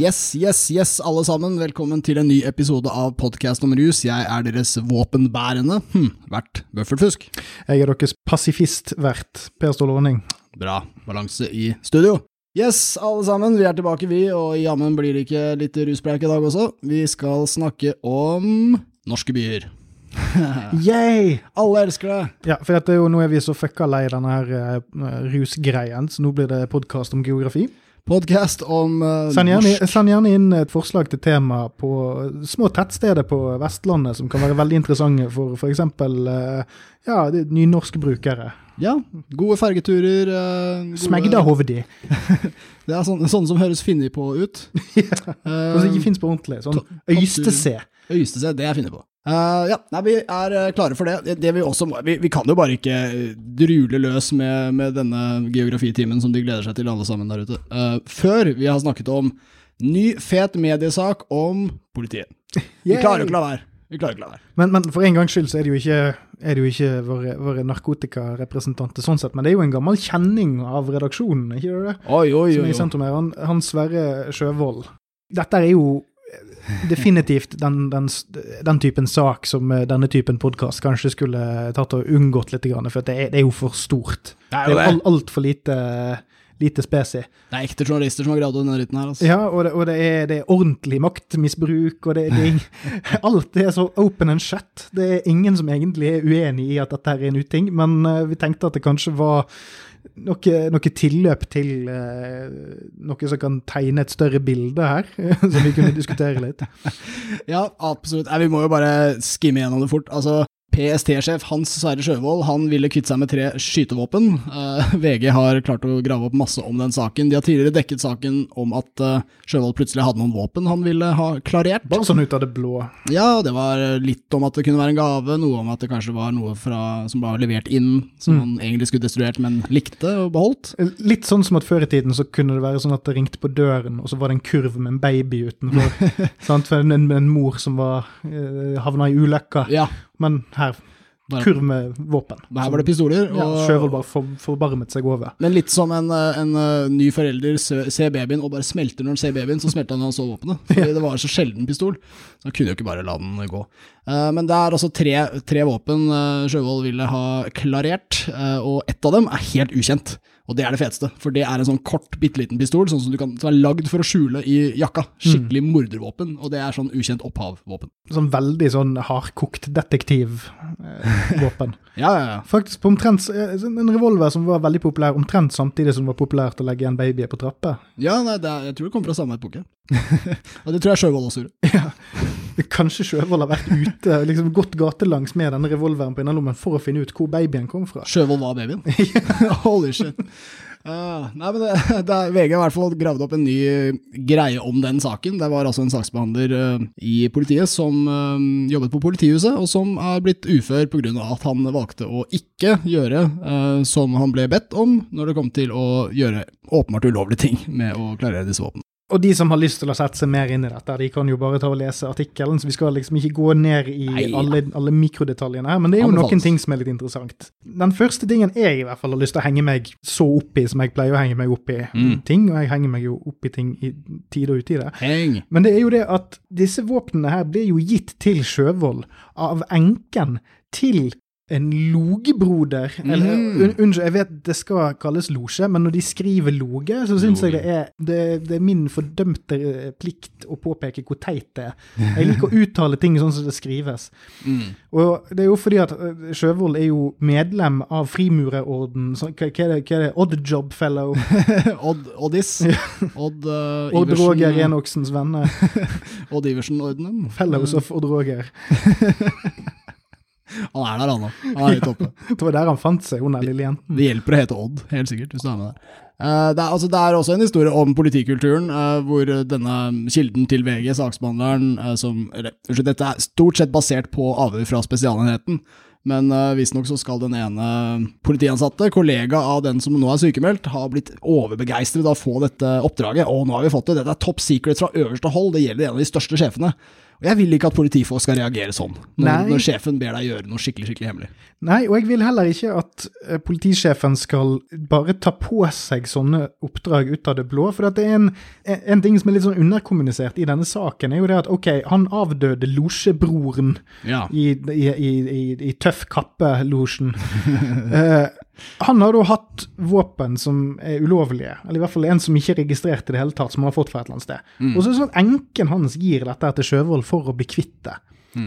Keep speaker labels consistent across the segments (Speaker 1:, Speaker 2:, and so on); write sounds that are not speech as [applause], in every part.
Speaker 1: Yes, yes, yes, alle sammen. Velkommen til en ny episode av Podkast om rus. Jeg er deres våpenbærende hm, vert Bøffelfusk.
Speaker 2: Jeg er deres pasifistvert, Per Ståle Rønning.
Speaker 1: Bra balanse i studio. Yes, alle sammen, vi er tilbake, vi, og jammen blir det ikke litt ruspreik i dag også. Vi skal snakke om norske byer. [laughs]
Speaker 2: Yay!
Speaker 1: Alle elsker det!
Speaker 2: Ja, for dette er jo, nå er vi så fucka lei denne her uh, rusgreien, så nå blir det podkast om geografi.
Speaker 1: Podkast om uh,
Speaker 2: Send gjerne, send gjerne inn et forslag til tema på små tettsteder på Vestlandet som kan være veldig interessante for f.eks. Uh, ja, de nynorskbrukere.
Speaker 1: Ja, gode fergeturer. Uh, gode...
Speaker 2: Smegdahovdi. [laughs] [laughs]
Speaker 1: Det er sånne, sånne som høres finnig på ut. [laughs]
Speaker 2: ja, som ikke fins på ordentlig. Sånn Øystese.
Speaker 1: Øystese, det er finnig på. Uh, ja, nei, vi er eh, klare for det. det, det vi, også, vi, vi kan jo bare ikke eh, drule løs med, med denne geografitimen som de gleder seg til, alle sammen der ute. Uh, før vi har snakket om ny, fet mediesak om politiet. Vi klarer jo ikke la være. Vi klarer ikke la være.
Speaker 2: Men, men for en gangs skyld så er det jo ikke, er det jo ikke våre, våre narkotikarepresentanter sånn sett, men det er jo en gammel kjenning av redaksjonen, ikke det?
Speaker 1: Oi, oi,
Speaker 2: Som
Speaker 1: oi.
Speaker 2: er i sentrum her, han, han Sverre Sjøvold. Dette er jo definitivt den, den, den typen sak som eh, denne typen podkast kanskje skulle tatt og unngått litt, for det er, det er jo for stort.
Speaker 1: Det er jo
Speaker 2: alt altfor lite, lite spesi.
Speaker 1: Det er ekte journalister som har gravd denne dritten her. Altså.
Speaker 2: Ja, og det, og det, er, det er ordentlig maktmisbruk, og det, det [laughs] Alt er så open and shut. Det er ingen som egentlig er uenig i at dette her er en uting, men eh, vi tenkte at det kanskje var noe, noe tilløp til uh, noe som kan tegne et større bilde her, [laughs] som vi kunne diskutere litt. [laughs]
Speaker 1: Ja, absolutt. Nei, vi må jo bare skimme gjennom det fort. Altså, PST-sjef Hans Sverre Sjøvold han ville kvitte seg med tre skytevåpen. Uh, VG har klart å grave opp masse om den saken. De har tidligere dekket saken om at uh, Sjøvold plutselig hadde noen våpen han ville ha klarert.
Speaker 2: Bare sånn ut av det blå.
Speaker 1: Ja, det var litt om at det kunne være en gave, noe om at det kanskje var noe fra, som var levert inn, som
Speaker 2: Mm.
Speaker 1: han egentlig skulle destruert, men likte og beholdt.
Speaker 2: Litt sånn som at før i tiden så kunne det være sånn at det ringte på døren, og så var det en kurv med en baby utenfor. [laughs] sant? For en, en, en mor som var uh, havna i ulykka.
Speaker 1: Ja,
Speaker 2: Men her kurv med våpen.
Speaker 1: her var det pistoler.
Speaker 2: Ja,
Speaker 1: og-
Speaker 2: Sjøvold bare for, forbarmet seg over.
Speaker 1: Men litt som en, eh, en eh, ny forelder ser babyen og bare smelter når han ser babyen, så smelter han når han så våpenet. [laughs] Fordi det var så sjelden pistol. Så han kunne jo ikke bare la den gå. Eh, men det er altså tre, tre våpen Sjøvold ville ha klarert, og ett av dem er helt ukjent. Og det er det feteste, for det er en sånn kort, bitte liten pistol sånn som, du kan, som er lagd for å skjule i jakka. Skikkelig mordervåpen, og det er sånn ukjent opphavvåpen.
Speaker 2: Sånn veldig sånn hardkokt detektivvåpen. [laughs]
Speaker 1: Ja, ja, ja.
Speaker 2: Faktisk på omtrent eh, en revolver som var veldig populær omtrent samtidig som det var populært å legge en baby på trapper.
Speaker 1: Ja, nei, det er, jeg tror det kommer fra samme epoke. [laughs] og det tror jeg Sjøvold også gjorde.
Speaker 2: Kanskje Sjøvold har vært ute, liksom gått gatelangs med denne revolveren på innerlommen for å finne ut hvor babyen kom fra.
Speaker 1: Sjøvold var babyen. [laughs] [laughs] Holy shit. Uh, nei, men det, [laughs] det er, VG har i hvert fall gravd opp en ny greie om den saken. Det var altså en saksbehandler uh, i politiet som uh, jobbet på politihuset, og som er blitt ufør pga. at han valgte å ikke gjøre som han ble bedt om når det kom til å gjøre åpenbart ulovlige ting med å klarere disse våpnene.
Speaker 2: Og de som har lyst til å sette seg mer inn i dette, de kan jo bare ta og lese artikkelen, så vi skal liksom ikke gå ned i
Speaker 1: Nei.
Speaker 2: alle, alle mikrodetaljene her, men det er jo noen ting som er litt interessant. Den første tingen jeg i hvert fall har lyst til å henge meg så opp i, som jeg pleier å henge meg opp i
Speaker 1: Mm.
Speaker 2: ting, og jeg henger meg jo opp i ting i tide og utide.
Speaker 1: Heng!
Speaker 2: Men det er jo det at disse våpnene her blir jo gitt til Sjøvold av enken til en logebroder. Eller,
Speaker 1: Mm.
Speaker 2: un, unnskyld, jeg vet det skal kalles losje, men når de skriver loge, så syns jeg det er, det, det er min fordømte eh, plikt å påpeke hvor teit det er. Jeg liker å uttale ting sånn som det skrives.
Speaker 1: Mm.
Speaker 2: Og det er jo fordi at eh, Sjøvold er jo medlem av Frimurerorden. Så, hva, hva er det? Hva er det? Odd Job Fellow. [laughs]
Speaker 1: Odd, Oddis. Odd uh,
Speaker 2: Odd Roger Enoksens venner. [laughs]
Speaker 1: Odd Iversen-ordenen.
Speaker 2: Fellows of Odd Roger. [laughs]
Speaker 1: Han er der, han òg. Han er litt oppe. [laughs]
Speaker 2: Det var der han fant seg, hun der lille jenten.
Speaker 1: Det hjelper å hete Odd, helt sikkert, hvis du er med der. Eh, det, er, altså, det er også en historie om politikulturen, eh, hvor denne kilden til VG, saksbehandleren, eh, som eller, dette er stort sett basert på avhør fra Spesialenheten. Men uh, visstnok så skal den ene politiansatte, kollega av den som nå er sykemeldt, ha blitt overbegeistret av å få dette oppdraget. Å, nå har vi fått det! Dette er top secret fra øverste hold! Det gjelder en av de største sjefene. Og jeg vil ikke at politifolk skal reagere sånn, når, når sjefen ber deg gjøre noe skikkelig skikkelig hemmelig.
Speaker 2: Nei, og jeg vil heller ikke at eh, politisjefen skal bare ta på seg sånne oppdrag ut av det blå. For at det er en, en ting som er litt sånn underkommunisert i denne saken, er jo det at ok, han avdøde losjebroren
Speaker 1: Ja.
Speaker 2: i, i, i, i, i Tøff kappe-losjen. [laughs] Han har da hatt våpen som er ulovlige, eller i hvert fall en som ikke er registrert i det hele tatt, som han har fått fra et eller annet sted. Og så er det sånn at enken hans gir dette til Sjøvold for å bli kvitt det.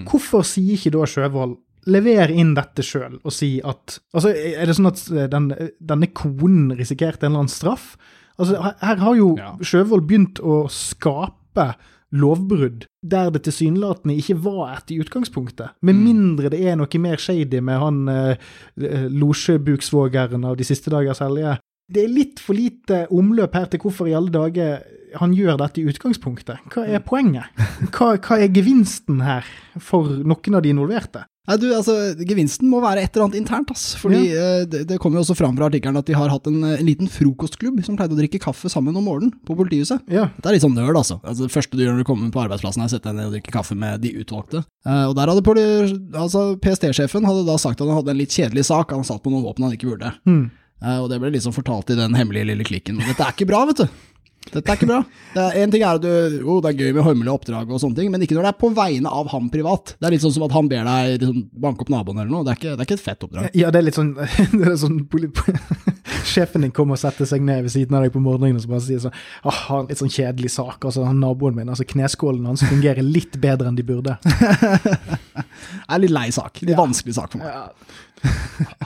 Speaker 2: Hvorfor sier ikke da Sjøvold Lever inn dette sjøl og si at Altså, er det sånn at den, denne konen risikerte en eller annen straff? Altså, her, her har jo
Speaker 1: Ja.
Speaker 2: Sjøvold begynt å skape lovbrudd der det tilsynelatende ikke var et i utgangspunktet. Med mindre det er noe mer shady med han eh, eh, losjebuksvågeren av de siste dagers hellige. Det er litt for lite omløp her til hvorfor i alle dager han gjør dette i utgangspunktet. Hva er poenget? Hva, hva er gevinsten her for noen av de involverte?
Speaker 1: Nei, du, altså, Gevinsten må være et eller annet internt. ass. Fordi eh, det, det kommer jo også fram fra artikkelen at de har hatt en, eh, en liten frokostklubb som pleide å drikke kaffe sammen om morgenen på politihuset.
Speaker 2: Ja.
Speaker 1: Det er litt sånn nerd, altså. altså. Det første du gjør når du kommer på arbeidsplassen, er å sette deg ned og drikke kaffe med de utvalgte. Eh, og der hadde altså, PST-sjefen hadde da sagt at han hadde en litt kjedelig sak, han satt på noen våpen han ikke burde.
Speaker 2: Mm.
Speaker 1: Eh, og det ble liksom fortalt i den hemmelige lille klikken. Dette er ikke bra, vet du. Dette er ikke bra. En ting er at du, jo, det er gøy med hormelige oppdrag og sånne ting, men ikke når det er på vegne av ham privat. Det er litt sånn som at han ber deg liksom, banke opp naboen eller noe. Det er ikke, det er ikke et fett oppdrag.
Speaker 2: Ja, det er litt sånn, [laughs] det er sånn [laughs] Sjefen din kommer og setter seg ned ved siden av deg på morgenen og så bare sier sånn ah, har litt sånn kjedelig sak. altså han Naboen min, altså kneskålen hans fungerer litt bedre enn de burde. [laughs]
Speaker 1: Det er litt lei sak. Litt vanskelig sak for meg.
Speaker 2: Ja.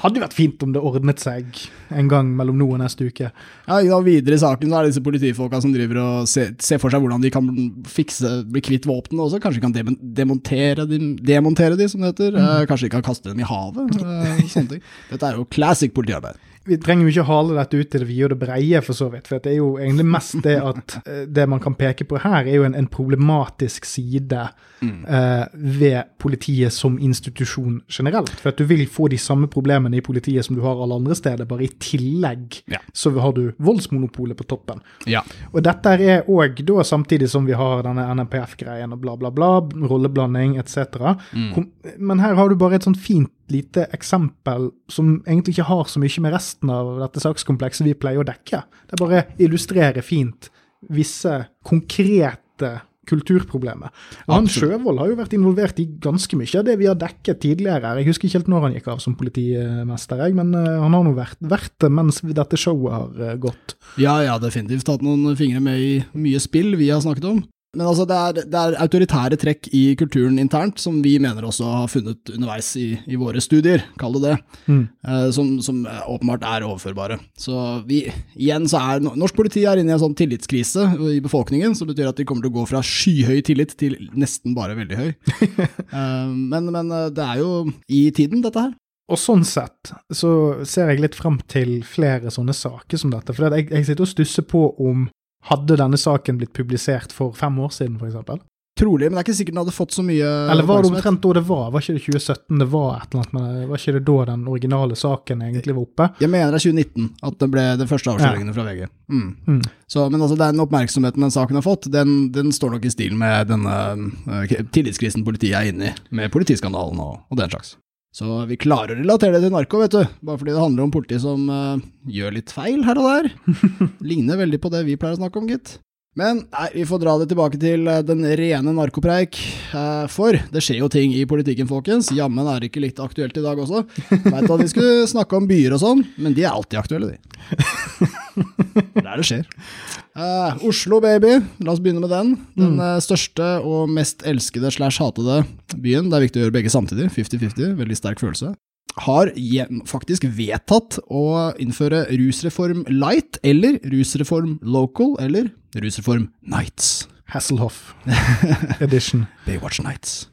Speaker 2: Hadde jo vært fint om det ordnet seg en gang mellom nå og neste uke.
Speaker 1: Ja, ikke videre i saken så er det disse politifolka som driver og ser, ser for seg hvordan de kan fikse, bli kvitt våpnene også. Kanskje de kan demontere de, demontere de, som det heter. Mm. kanskje de kan kaste dem i havet. eh, sånne ting. Dette er jo classic politiarbeid.
Speaker 2: Vi trenger jo ikke hale dette ut til det vide og det breie, for så vidt. For det er jo egentlig mest det at [laughs] eh, det man kan peke på her, er jo en, en problematisk side eh, ved politiet som institusjon generelt. For at du vil få de samme problemene i politiet som du har alle andre steder, bare i tillegg
Speaker 1: Ja.
Speaker 2: så har du voldsmonopolet på toppen.
Speaker 1: Ja.
Speaker 2: Og dette er òg da samtidig som vi har denne NMPF-greien og bla, bla, bla, rolleblanding etc. Mm. Men her har du bare et sånt fint lite eksempel som egentlig ikke har så mye med resten av dette sakskomplekset vi pleier å dekke. Det bare illustrerer fint visse konkrete kulturproblemer. Og han Sjøvold har jo vært involvert i ganske mye av det vi har dekket tidligere. Jeg husker ikke helt når han gikk av som politimester, jeg, men eh, han har nå vært, vært det mens dette showet har eh, gått.
Speaker 1: Ja, ja, definitivt hatt noen fingre med i mye spill vi har snakket om. Men altså, det er, det er autoritære trekk i kulturen internt som vi mener også har funnet underveis i, i våre studier, kall det det,
Speaker 2: Mm.
Speaker 1: eh, som, som åpenbart er overførbare. Så vi, igjen så er norsk politi er inne i en sånn tillitskrise i befolkningen, som betyr at de kommer til å gå fra skyhøy tillit til nesten bare veldig høy. [laughs] Eh, men, men eh, det er jo i tiden, dette her.
Speaker 2: Og sånn sett så ser jeg litt frem til flere sånne saker som dette. For jeg, jeg sitter og stusser på om hadde denne saken blitt publisert for fem år siden, f.eks.?
Speaker 1: Trolig, men det er ikke sikkert den hadde fått så mye
Speaker 2: Eller var det omtrent da det var? Var ikke det 2017 det var et eller annet med det? Var ikke det da den originale saken egentlig var oppe?
Speaker 1: Jeg mener det er 2019 at det ble de første avsløringene fra VG. Mm.
Speaker 2: Mm.
Speaker 1: Så, men altså, den oppmerksomheten den saken har fått, den, den står nok i stil med denne uh, tillitskrisen politiet er inne i, med politiskandalen og, og den slags. Så vi klarer å relatere det til narko, vet du, bare fordi det handler om politi som uh, gjør litt feil her og der. [laughs] Ligner veldig på det vi pleier å snakke om, gitt. Men nei, vi får dra det tilbake til eh, den rene narkopreik, eh, for det skjer jo ting i politikken, folkens. Jammen er det ikke litt aktuelt i dag også. Veit at vi skulle snakke om byer og sånn, men de er alltid aktuelle, de. [laughs] Det er der det skjer. Eh, Oslo, baby. La oss begynne med den. Den mm. største og mest elskede slash hatede byen. Det er viktig å gjøre begge samtidig. 50-50. Veldig sterk følelse. Har faktisk vedtatt å innføre rusreform light, eller rusreform local, eller rusreform nights.
Speaker 2: Hasselhoff [laughs] edition.
Speaker 1: Baywatch Nights.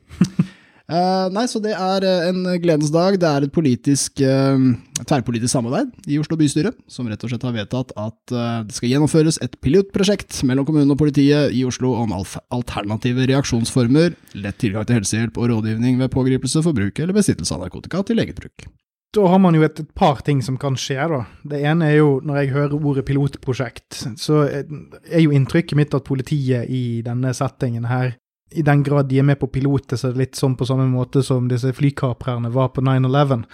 Speaker 1: Eh, nei, så det er eh, en gledens dag. Det er et politisk, uh, tverrpolitisk samarbeid i Oslo bystyre, som rett og slett har vedtatt at uh, det skal gjennomføres et pilotprosjekt mellom kommunen og politiet i Oslo om alternative reaksjonsformer, lett tilgang til helsehjelp og rådgivning ved pågripelse, forbruk eller besittelse av narkotika til eget bruk.
Speaker 2: Da har man jo et, et par ting som kan skje, da. Det ene er jo, når jeg hører ordet pilotprosjekt, så er jo inntrykket mitt at politiet i denne settingen her i den grad de er med på piloter, så er det litt sånn på samme måte som disse flykaprerne var på 9-11.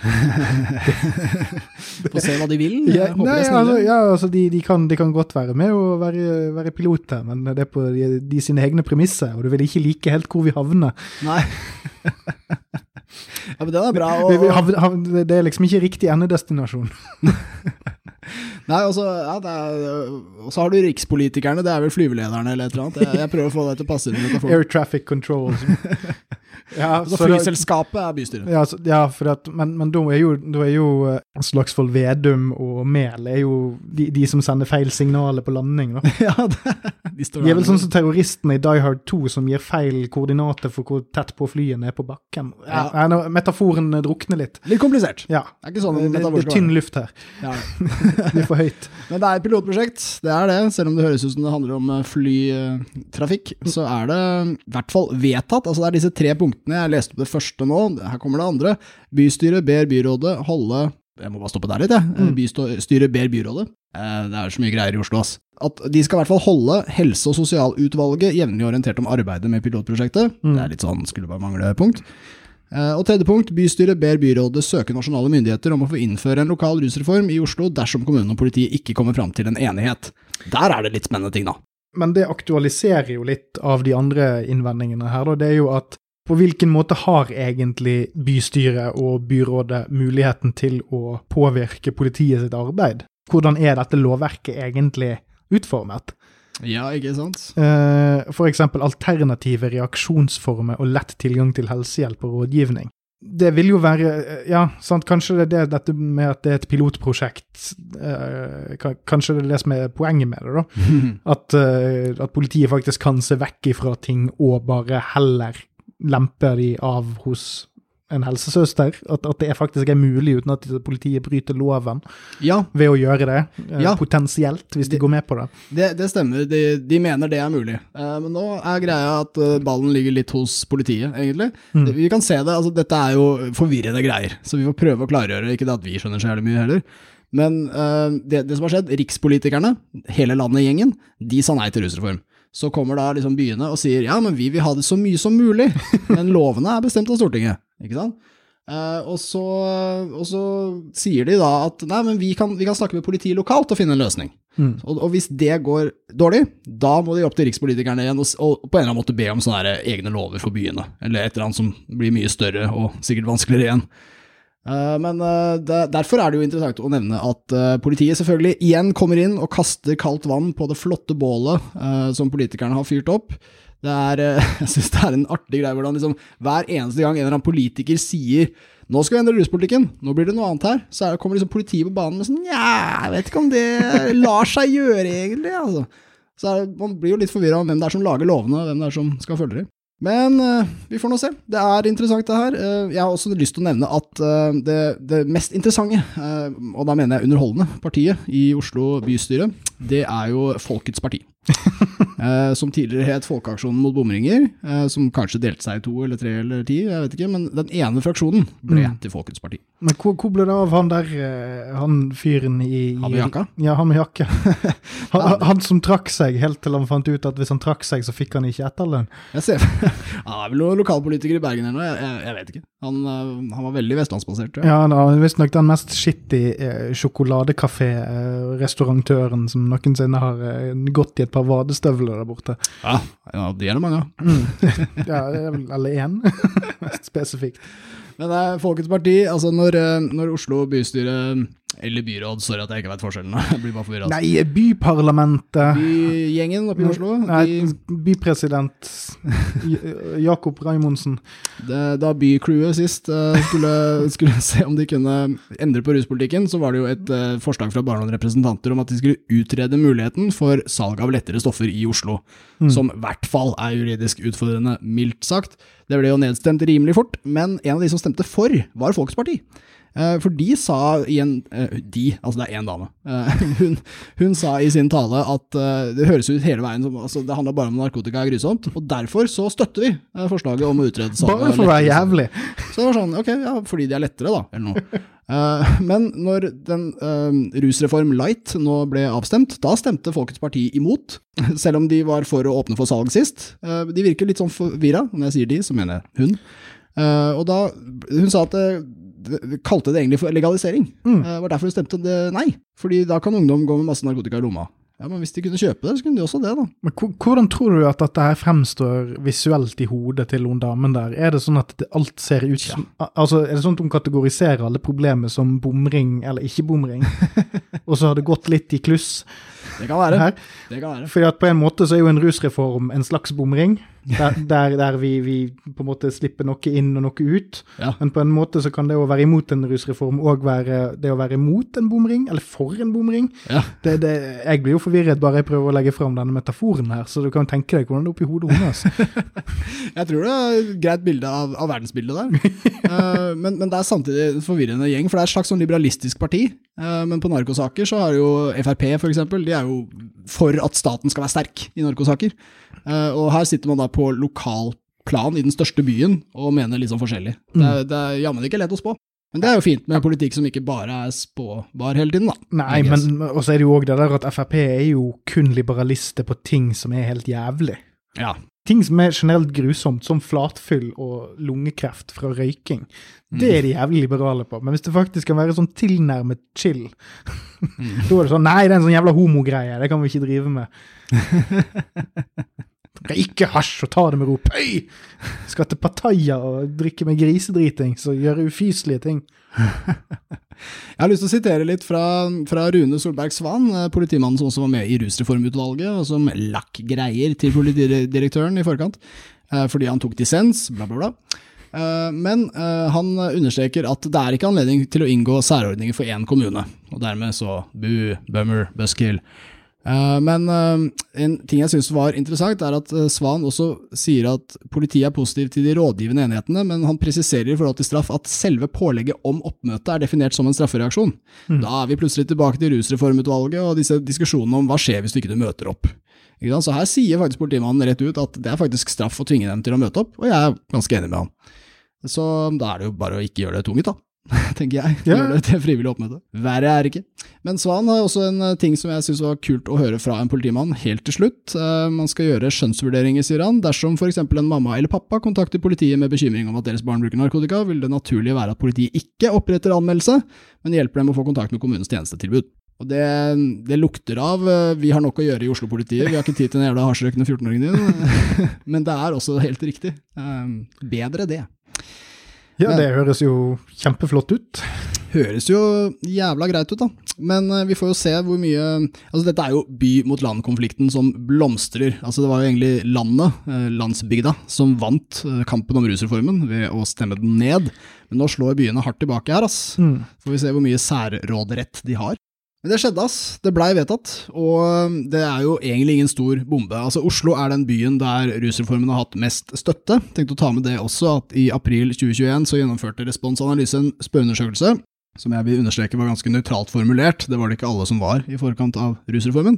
Speaker 2: [laughs]
Speaker 1: Få se hva de vil.
Speaker 2: Ja,
Speaker 1: håper
Speaker 2: nei,
Speaker 1: er snille.
Speaker 2: altså, ja, altså de, de, kan, de kan godt være med og være, være piloter, men det er på de, de sine egne premisser, og du vil ikke like helt hvor vi havner.
Speaker 1: Nei. [laughs] ja, men den er bra. Og,
Speaker 2: Det er liksom ikke riktig endedestinasjon. [laughs]
Speaker 1: nei, altså, så ja, er- så har du rikspolitikerne, det er vel flyvelederne eller et eller annet. Jeg, jeg prøver å få deg til å passe inn metaforen.
Speaker 2: Air traffic control. [laughs] ja,
Speaker 1: Så
Speaker 2: så
Speaker 1: flyselskapet er bystyret.
Speaker 2: Ja, så, ja at, men, men da er jo, da er jo eh, Slagsvold Vedum og Mehl er jo de, de som sender feil signaler på landing. Da. [laughs]
Speaker 1: Ja, det, de står
Speaker 2: De er vel sånn som terroristene i Die Hard 2 som gir feil koordinater for hvor tett på flyene er på bakken. Ja,
Speaker 1: Ja.
Speaker 2: Metaforen drukner litt.
Speaker 1: Litt komplisert.
Speaker 2: Ja,
Speaker 1: Det er ikke sånn
Speaker 2: det, det, det er tynn luft her.
Speaker 1: Ja. [laughs] [laughs]
Speaker 2: Blir for høyt.
Speaker 1: Men det er et pilotprosjekt, det er det. Selv om det høres ut som det handler om eh, flytrafikk, så er det i hvert fall vedtatt. Altså det er disse tre punktene. Jeg leste opp det første nå, her kommer det andre. Bystyret ber byrådet holde Jeg må bare stoppe der litt, jeg.
Speaker 2: Mm.
Speaker 1: Bystyret ber byrådet. Eh, Det er så mye greier i Oslo, ass. At de skal i hvert fall holde Helse- og sosialutvalget jevnlig orientert om arbeidet med pilotprosjektet.
Speaker 2: Mm.
Speaker 1: Det er litt sånn skulle bare mangle punkt. Eh, Og tredje punkt, bystyret ber byrådet søke nasjonale myndigheter om å få innføre en lokal rusreform i Oslo dersom kommunen og politiet ikke kommer fram til en enighet. Der er det litt spennende ting, da.
Speaker 2: Men det aktualiserer jo litt av de andre innvendingene her, da. Det er jo at på hvilken måte har egentlig bystyret og byrådet muligheten til å påvirke politiet sitt arbeid? Hvordan er dette lovverket egentlig utformet?
Speaker 1: Ja, ikke sant?
Speaker 2: Eh, eksempel alternative reaksjonsformer og lett tilgang til helsehjelp og rådgivning. Det vil jo være eh, Ja, sant, kanskje det er det, dette med at det er et pilotprosjekt eh, Kanskje det er det som er poenget med det, da. [laughs] At, eh, at politiet faktisk kan se vekk ifra ting og bare heller lempe de av hos en helsesøster. At, at det faktisk er mulig uten at politiet bryter loven
Speaker 1: Ja,
Speaker 2: ved å gjøre det. eh,
Speaker 1: Ja.
Speaker 2: Potensielt, hvis de
Speaker 1: de,
Speaker 2: går med på det.
Speaker 1: det, det stemmer. De, de mener det er mulig. Eh, men nå er greia at eh, ballen ligger litt hos politiet, egentlig.
Speaker 2: Mm.
Speaker 1: Det, vi kan se det, altså dette er jo forvirrende greier, så vi får prøve å klargjøre. Ikke det at vi skjønner så jævlig mye heller. Men eh, det, det som har skjedd, rikspolitikerne, hele landet i gjengen, de sa nei til rusreform. Så kommer da liksom byene og sier ja, men vi vil ha det så mye som mulig, [laughs] men lovene er bestemt av Stortinget, ikke sant? Uh, og, så, og så sier de da at nei, men vi kan, vi kan snakke med politiet lokalt og finne en løsning.
Speaker 2: Mm.
Speaker 1: Og, og hvis det går dårlig, da må de opp til rikspolitikerne igjen og, og på en eller annen måte be om sånne egne lover for byene, eller et eller annet som blir mye større og sikkert vanskeligere igjen. Uh, men uh, det, derfor er det jo interessant å nevne at politiet selvfølgelig igjen kommer inn og kaster kaldt vann på det flotte bålet som politikerne har fyrt opp. Det er, eh, [laughs] jeg synes det er en artig greie hvordan liksom, hver eneste gang en eller annen politiker sier nå skal vi endre ruspolitikken, nå blir det noe annet her, så er, kommer liksom politiet på banen med sånn Nja, jeg vet ikke om det [laughs] lar seg gjøre, egentlig. Altså. Så er, Man blir jo litt forvirra om hvem det er som lager lovene, og hvem det er som skal følge dem. Men eh, vi får nå se. Det er interessant, det her. Eh, jeg har også lyst til å nevne at det, det mest interessante, og da mener jeg underholdende, partiet i Oslo bystyre, det er jo Folkets parti. [laughs] Eh, som tidligere het Folkeaksjonen mot bomringer, eh, som kanskje delte seg i to eller tre eller ti, jeg vet ikke, men den ene fraksjonen ble
Speaker 2: Mm.
Speaker 1: til Folkets parti.
Speaker 2: Men hvor, hvor ble det av han der, eh, han fyren i, i
Speaker 1: Han med jakka?
Speaker 2: Ja, han med jakka. [laughs] han, han- som trakk seg helt til han fant ut at hvis han trakk seg, så fikk han ikke etterlønn.
Speaker 1: Jeg ser, [laughs] Han er vel lokalpolitiker i Bergen eller noe, jeg, jeg, jeg vet ikke. Han, eh, han var veldig vestlandsbasert, tror jeg.
Speaker 2: Ja, er visstnok den mest shitty eh, sjokoladekafé-restaurantøren som noensinne har eh, gått i et par vadestøvler der borte.
Speaker 1: Ja, ja det mange mange.
Speaker 2: Ja, det er eller én, [laughs] mest spesifikt.
Speaker 1: Men det er Folkets parti, altså når, eh, når Oslo bystyre, eller byråd, sorry at jeg ikke vet forskjellen, [laughs] jeg blir bare forvirret.
Speaker 2: Nei, byparlamentet
Speaker 1: Bygjengen oppe i Oslo,
Speaker 2: Nei,
Speaker 1: de,
Speaker 2: bypresident [laughs] Jakob Raimondsen.
Speaker 1: det, da bycrewet sist eh, skulle, skulle se om de kunne endre på ruspolitikken, så var det jo et eh, forslag fra bare noen representanter om at de skulle utrede muligheten for salg av lettere stoffer i Oslo,
Speaker 2: Mm.
Speaker 1: som i hvert fall er juridisk utfordrende, mildt sagt. Det ble jo nedstemt rimelig fort, men en av de som stemte for, var Folkets parti. Eh, For de sa i en eh, De, altså det er én dame. Eh, [laughs] Hun, hun sa i sin tale at det høres ut hele veien som altså det handler bare om narkotika er grusomt, og derfor så støtter vi forslaget om å utrede salg
Speaker 2: Bare for å være jævlig.
Speaker 1: Så det var sånn, ok, ja, fordi de er lettere da, eller noe. Men når den rusreform light nå ble avstemt, da stemte Folkets Parti imot, [laughs] selv om de var for å åpne for salg sist. De virker litt sånn forvirra, når jeg sier de, så mener jeg hun. Og da, hun sa at det, kalte det egentlig for legalisering.
Speaker 2: Mm.
Speaker 1: Eh, Det var derfor de stemte det nei, fordi da kan ungdom gå med masse narkotika i lomma. Ja, men hvis de kunne kjøpe det, så kunne de også det da.
Speaker 2: Men hvordan tror du at dette her fremstår visuelt i hodet til hun damen der? Er det sånn at alt ser ut som ja. Altså, Er det sånn at hun kategoriserer alle problemer som bomring eller ikke bomring, [laughs] og så har det gått litt i kluss
Speaker 1: Det kan være.
Speaker 2: her?
Speaker 1: Det kan være.
Speaker 2: Fordi at på en måte så er jo en rusreform en slags bomring, der, der, der vi, vi på en måte slipper noe inn og noe ut.
Speaker 1: Ja.
Speaker 2: Men på en måte så kan det å være imot en rusreform òg være det å være imot en bomring, eller for en bomring.
Speaker 1: Ja.
Speaker 2: Det, det, jeg blir jo forvirret bare jeg prøver å legge fram denne metaforen her, så du kan tenke deg hvordan det er oppi hodet hennes. [laughs]
Speaker 1: Jeg tror det er et greit bilde av, av verdensbildet der. uh, [laughs] men, men det er samtidig en forvirrende gjeng, for det er et slags sånn liberalistisk parti. Uh, men på narkosaker så har jo Frp for eksempel, de er jo for at staten skal være sterk i narkosaker. Eh, og her sitter man da på lokalplan i den største byen og mener litt sånn forskjellig. Det, er- det er jammen ikke lett å spå. Men det er jo fint med politikk som ikke bare er spåbar hele tiden, da.
Speaker 2: Nei, men og så er det jo òg det der at Frp er jo kun liberalister på ting som er helt jævlig.
Speaker 1: Ja.
Speaker 2: Ting som er generelt grusomt, som flatfyll og lungekreft fra røyking. Det er de jævlig liberale på. Men hvis det faktisk kan være sånn tilnærmet chill, [laughs] da er det sånn Nei, det er en sånn jævla homogreie, det kan vi ikke drive med. [laughs] Røyke hasj og ta det med ro. Pøy! Skal til Pattaya og drikke med grisedriting, så gjøre ufyselige ting. [laughs]
Speaker 1: Jeg har lyst til å sitere litt fra, fra Rune Solberg Svan, eh, politimannen som også var med i rusreformutvalget, og som lakk greier til politidirektøren i forkant, eh, fordi han tok dissens, bla, bla, bla. Eh, Men han understreker at det er ikke anledning til å inngå særordninger for én kommune, og dermed så bu, bummer, buskill. Eh, Men eh, en ting jeg syns var interessant, er at eh, Svan også sier at politiet er positiv til de rådgivende enhetene, men han presiserer i forhold til straff at selve pålegget om oppmøte er definert som en straffereaksjon. Da er vi plutselig tilbake til rusreformutvalget og disse diskusjonene om hva skjer hvis du ikke møter opp. Så her sier faktisk politimannen rett ut at det er faktisk straff å tvinge dem til å møte opp, og jeg er ganske enig med han. Så da er det jo bare å ikke gjøre det tvunget, da. [laughs] tenker jeg.
Speaker 2: Ja.
Speaker 1: Gjør det til frivillig oppmøte. Verre er det ikke. Men Svan har også en eh, ting som jeg syns var kult å høre fra en politimann helt til slutt. Eh, Man skal gjøre skjønnsvurderinger, sier han. Dersom f.eks. en mamma eller pappa kontakter politiet med bekymring om at deres barn bruker narkotika, vil det naturlige være at politiet ikke oppretter anmeldelse, men hjelper dem å få kontakt med kommunens tjenestetilbud. Og det, det lukter av eh, Vi har nok å gjøre i Oslo-politiet, vi har ikke tid til den jævla hasjrøykende 14-åringen din. [laughs] Men det er også helt riktig. Bedre det.
Speaker 2: Ja, det høres jo kjempeflott ut.
Speaker 1: Høres jo jævla greit ut, da. Men eh, vi får jo se hvor mye Altså, dette er jo by mot land-konflikten som blomstrer. Altså, det var jo egentlig landet, eh, landsbygda, som vant eh, kampen om rusreformen ved å stemme den ned. Men nå slår byene hardt tilbake her, ass.
Speaker 2: Mm.
Speaker 1: Får vi se hvor mye særråderett de har. Men det skjedde, ass. Det blei vedtatt. Og det er jo egentlig ingen stor bombe. Altså, Oslo er den byen der rusreformen har hatt mest støtte. Tenkte å ta med det også, at i april 2021 så gjennomførte Respons Analyse en spørreundersøkelse, som jeg vil understreke var ganske nøytralt formulert. Det var det ikke alle som var i forkant av rusreformen.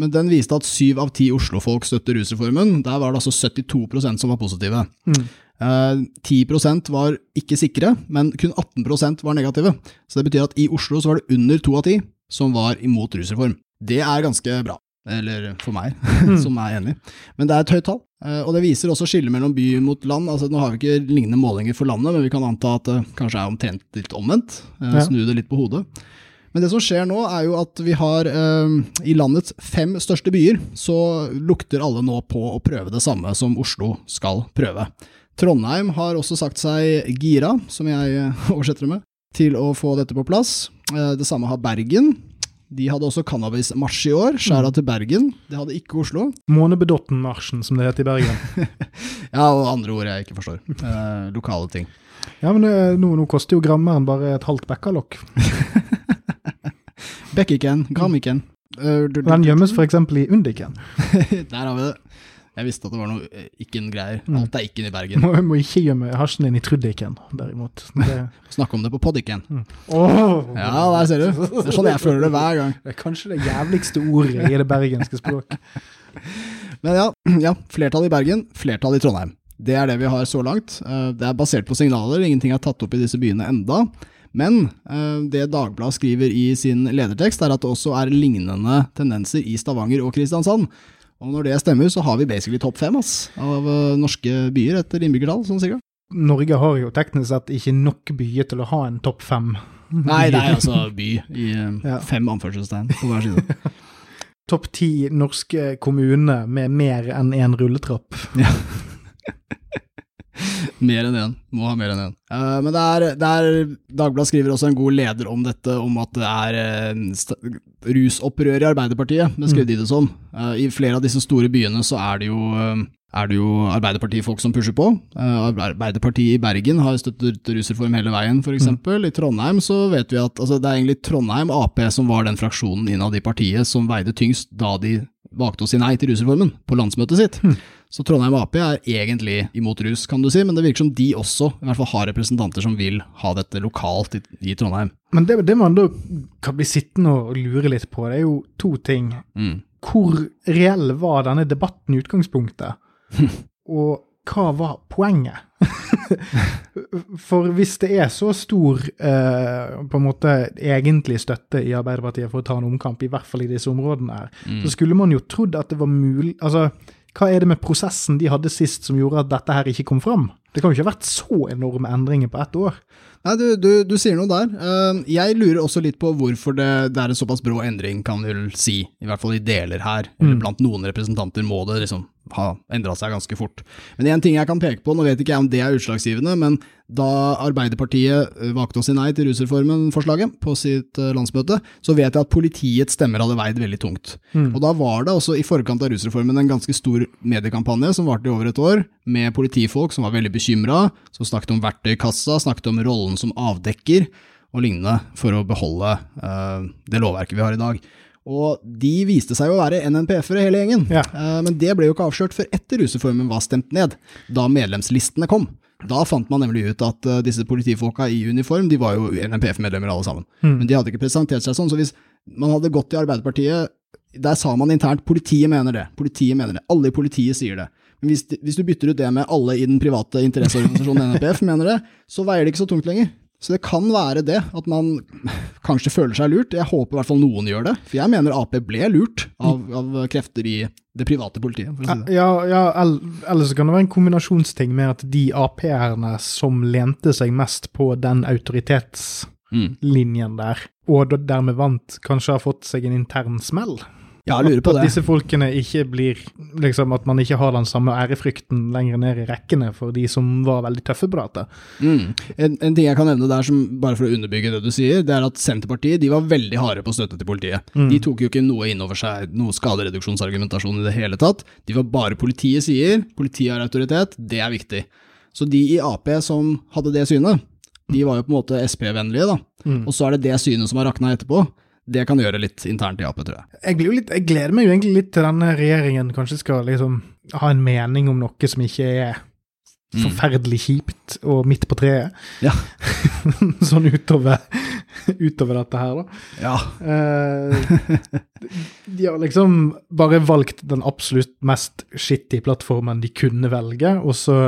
Speaker 1: Men den viste at syv av ti Oslo-folk støtter rusreformen. Der var det altså 72% som var positive.
Speaker 2: Mm.
Speaker 1: Eh, 10% var ikke sikre, men kun 18% var negative. Så det betyr at i Oslo så var det under to av ti som var imot rusreform. Det er ganske bra. Eller for meg, [laughs] som er enig. Men det er et høyt tall. Eh, Og det viser også skillet mellom by mot land. Altså, nå har vi ikke lignende målinger for landet, men vi kan anta at det kanskje er omtrent litt omvendt. Eh, Snu det litt på hodet. Men det som skjer nå, er jo at vi har eh, i landets fem største byer, så lukter alle nå på å prøve det samme som Oslo skal prøve. Trondheim har også sagt seg gira, som jeg eh, [laughs] oversetter det med, til å få dette på plass. Eh, det samme har Bergen. De hadde også cannabismarsj i år, skjæra til Bergen. Det hadde ikke Oslo. [laughs]
Speaker 2: Månebedotten-marsjen, som det heter i Bergen. [laughs]
Speaker 1: Ja, og andre ord jeg ikke forstår. Eh, lokale ting.
Speaker 2: Ja, men eh, nå, nå koster jo grammeren bare et halvt bekkalokk. [laughs]
Speaker 1: Bekkiken, grammiken.
Speaker 2: Den gjemmes f.eks. i Undiken.
Speaker 1: Der har vi det. Jeg visste at det var noe eh, Ikken-greier.
Speaker 2: Mm.
Speaker 1: Alt er Ikken i Bergen.
Speaker 2: Må, må ikke gjemme hasjen din i Truddiken, derimot. Det, [laughs]
Speaker 1: Snakke om det på Podikken.
Speaker 2: Mm. Oh!
Speaker 1: Ja, der ser du. Det er sånn jeg føler det hver gang.
Speaker 2: Det er kanskje det jævligste ordet i det bergenske språk. [laughs]
Speaker 1: Men ja, ja, flertall i Bergen, flertall i Trondheim. Det er det vi har så langt. Eh, Det er basert på signaler, ingenting er tatt opp i disse byene enda. Men eh, det Dagbladet skriver i sin ledertekst, er at det også er lignende tendenser i Stavanger og Kristiansand. Og når det stemmer, så har vi basically topp fem av eh, norske byer etter innbyggertall, sånn sikkert.
Speaker 2: Norge har jo teknisk sett ikke nok byer til å ha en topp fem. [laughs]
Speaker 1: Nei, det er altså by i eh,
Speaker 2: Ja.
Speaker 1: fem anførselstegn på hver side. [laughs]
Speaker 2: Topp ti norske kommuner med mer enn én rulletrapp. [laughs]
Speaker 1: Mer enn én. Må ha mer enn én. Uh, men det er, det er Dagbladet skriver også en god leder om dette, om at det er uh, rusopprør i Arbeiderpartiet, beskrev de det som. Uh, I flere av disse store byene så er det jo eh, er det jo Arbeiderpartifolk som pusher på. Eh, Arbeiderpartiet i Bergen har støttet rusreform hele veien, f.eks. eksempel. I Trondheim så vet vi at altså, det er egentlig Trondheim Ap som var den fraksjonen innad i partiet som veide tyngst da de valgte å si nei til rusreformen på landsmøtet sitt. Så Trondheim Ap er egentlig imot rus, kan du si, men det virker som de også i hvert fall har representanter som vil ha dette lokalt i, i Trondheim.
Speaker 2: Men det, det man da kan bli sittende og lure litt på, det er jo to ting.
Speaker 1: Mm.
Speaker 2: Hvor reell var denne debatten i utgangspunktet? [laughs] Og hva var poenget? [laughs] For hvis det er så stor eh, på en måte egentlig støtte i Arbeiderpartiet for å ta en omkamp, i hvert fall i disse områdene her,
Speaker 1: Mm.
Speaker 2: så skulle man jo trodd at det var mulig Altså, hva er det med prosessen de hadde sist som gjorde at dette her ikke kom fram? Det kan jo ikke ha vært så enorme endringer på ett år.
Speaker 1: Nei, du, du, du sier noe der. Eh, jeg lurer også litt på hvorfor det, det er en såpass brå endring, kan vi vel si. I hvert fall i deler her. Eller blant noen representanter må det liksom ha endra seg ganske fort. Men en ting jeg kan peke på, nå vet ikke jeg om det er utslagsgivende, men da Arbeiderpartiet eh, valgte å si nei til rusreformen-forslaget på sitt eh, landsmøte, så vet jeg at politiets stemmer hadde veid veldig tungt. Og da var det også i forkant av rusreformen en ganske stor mediekampanje som varte i over et år, med politifolk som var veldig bekymra, som snakket om verktøykassa, snakket om rollen som avdekker og lignende, for å beholde uh, det lovverket vi har i dag. Og de viste seg å være NNPF-ere hele gjengen,
Speaker 2: Ja.
Speaker 1: Eh, men det ble jo ikke avslørt før etter rusreformen var stemt ned, da medlemslistene kom. Da fant man nemlig ut at eh, disse politifolka i uniform, de var jo NNPF-medlemmer alle sammen. Men de hadde ikke presentert seg sånn, så hvis man hadde gått til Arbeiderpartiet, der sa man internt politiet mener det, politiet mener det, alle i politiet sier det. Men hvis, hvis du bytter ut det med alle i den private interesseorganisasjonen NNPF mener det, så veier det ikke så tungt lenger. Så det kan være det, at man kanskje føler seg lurt. Jeg håper i hvert fall noen gjør det, for jeg mener Ap ble lurt av, av krefter i det private politiet. Si det.
Speaker 2: Ja, ja el- eller så kan det være en kombinasjonsting med at de Ap-erne som lente seg mest på den autoritetslinjen
Speaker 1: Mm.
Speaker 2: der, og dermed vant, kanskje har fått seg en intern smell.
Speaker 1: Ja, jeg lurer på
Speaker 2: at
Speaker 1: det.
Speaker 2: disse folkene ikke blir liksom At man ikke har den samme ærefrykten lenger ned i rekkene for de som var veldig tøffe på dette.
Speaker 1: Mm. En, en ting jeg kan nevne der, som, bare for å underbygge det du sier, det er at Senterpartiet de var veldig harde på støtte til politiet. De tok jo ikke noe inn over seg, noe skadereduksjonsargumentasjon i det hele tatt. De var bare politiet sier, politiet har autoritet, det er viktig. Så de i Ap som hadde det synet, de var jo på en måte Sp-vennlige, da. Og så er det det synet som har rakna etterpå. Det kan gjøre litt internt i Ap, tror jeg.
Speaker 2: Jeg, litt, jeg gleder meg jo egentlig litt til denne regjeringen kanskje skal liksom ha en mening om noe som ikke er forferdelig kjipt og midt på treet.
Speaker 1: Ja. [laughs]
Speaker 2: sånn utover, utover dette her, da.
Speaker 1: Ja.
Speaker 2: Eh, de har liksom bare valgt den absolutt mest skittige plattformen de kunne velge, og så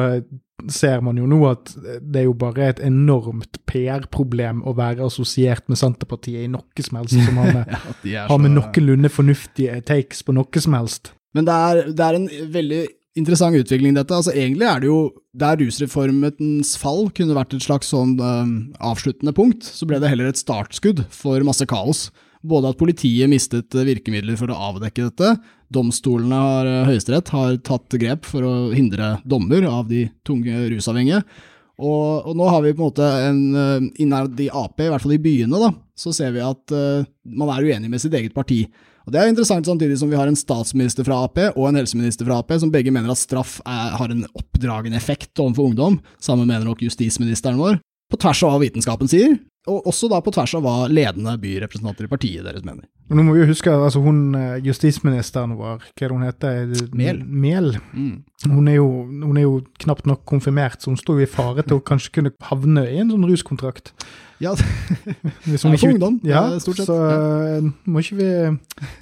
Speaker 2: ser man jo nå at det er jo bare et enormt PR-problem å være assosiert med Senterpartiet i noe som helst som [laughs] har med,
Speaker 1: ja
Speaker 2: har med noenlunde fornuftige takes på noe som helst.
Speaker 1: Men det er, det er en veldig interessant utvikling, dette. Altså, egentlig er det jo Der rusreformens fall kunne vært et slags sånn eh, avsluttende punkt, så ble det heller et startskudd for masse kaos. Både at politiet mistet eh, virkemidler for å avdekke dette, domstolene har, eh, Høyesterett har tatt grep for å hindre dommer av de tunge rusavhengige. Og, og nå har vi på en måte en innad i Ap, i hvert fall i byene, da, så ser vi at eh, man er uenig med sitt eget parti. Og Det er interessant samtidig som vi har en statsminister fra Ap og en helseminister fra Ap som begge mener at straff er, har en oppdragende effekt overfor ungdom. Samme mener nok justisministeren vår. På tvers av hva vitenskapen sier, og også da på tvers av hva ledende byrepresentanter i partiet deres mener.
Speaker 2: Nå må vi jo huske altså hun eh, justisministeren vår, hva er det hun heter?
Speaker 1: Mehl.
Speaker 2: Mehl.
Speaker 1: Mm.
Speaker 2: Hun hun er jo knapt nok konfirmert, så hun står jo i fare til å kanskje kunne havne i en sånn ruskontrakt.
Speaker 1: Ja, [laughs]
Speaker 2: Hvis
Speaker 1: Ja,
Speaker 2: hun
Speaker 1: for
Speaker 2: ikke-
Speaker 1: ungdom,
Speaker 2: Ja,
Speaker 1: eh, stort sett,
Speaker 2: så eh, må ikke vi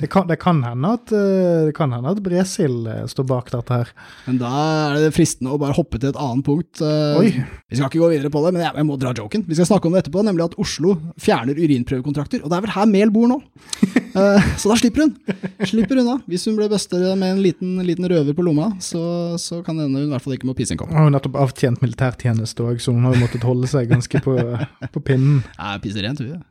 Speaker 2: det kan, det kan hende at det kan hende at Bresil står bak dette her.
Speaker 1: men da er det fristende å bare hoppe til et annet punkt.
Speaker 2: Oi.
Speaker 1: Vi skal ikke gå videre på det, men jeg, jeg må dra joken. Vi skal snakke om det etterpå, nemlig at Oslo fjerner urinprøvekontrakter. Og det er vel her Mehl bor nå. uh, [laughs] så da slipper hun. Slipper unna. Hvis hun ble bustet med en liten, liten røver på lomma, så, så kan det hende hun i hvert fall ikke må pisse en kopp.
Speaker 2: Hun har nettopp avtjent militærtjeneste òg, så hun har jo måttet holde seg ganske på, på pinnen.
Speaker 1: Nei, pisser rent, hun. ja.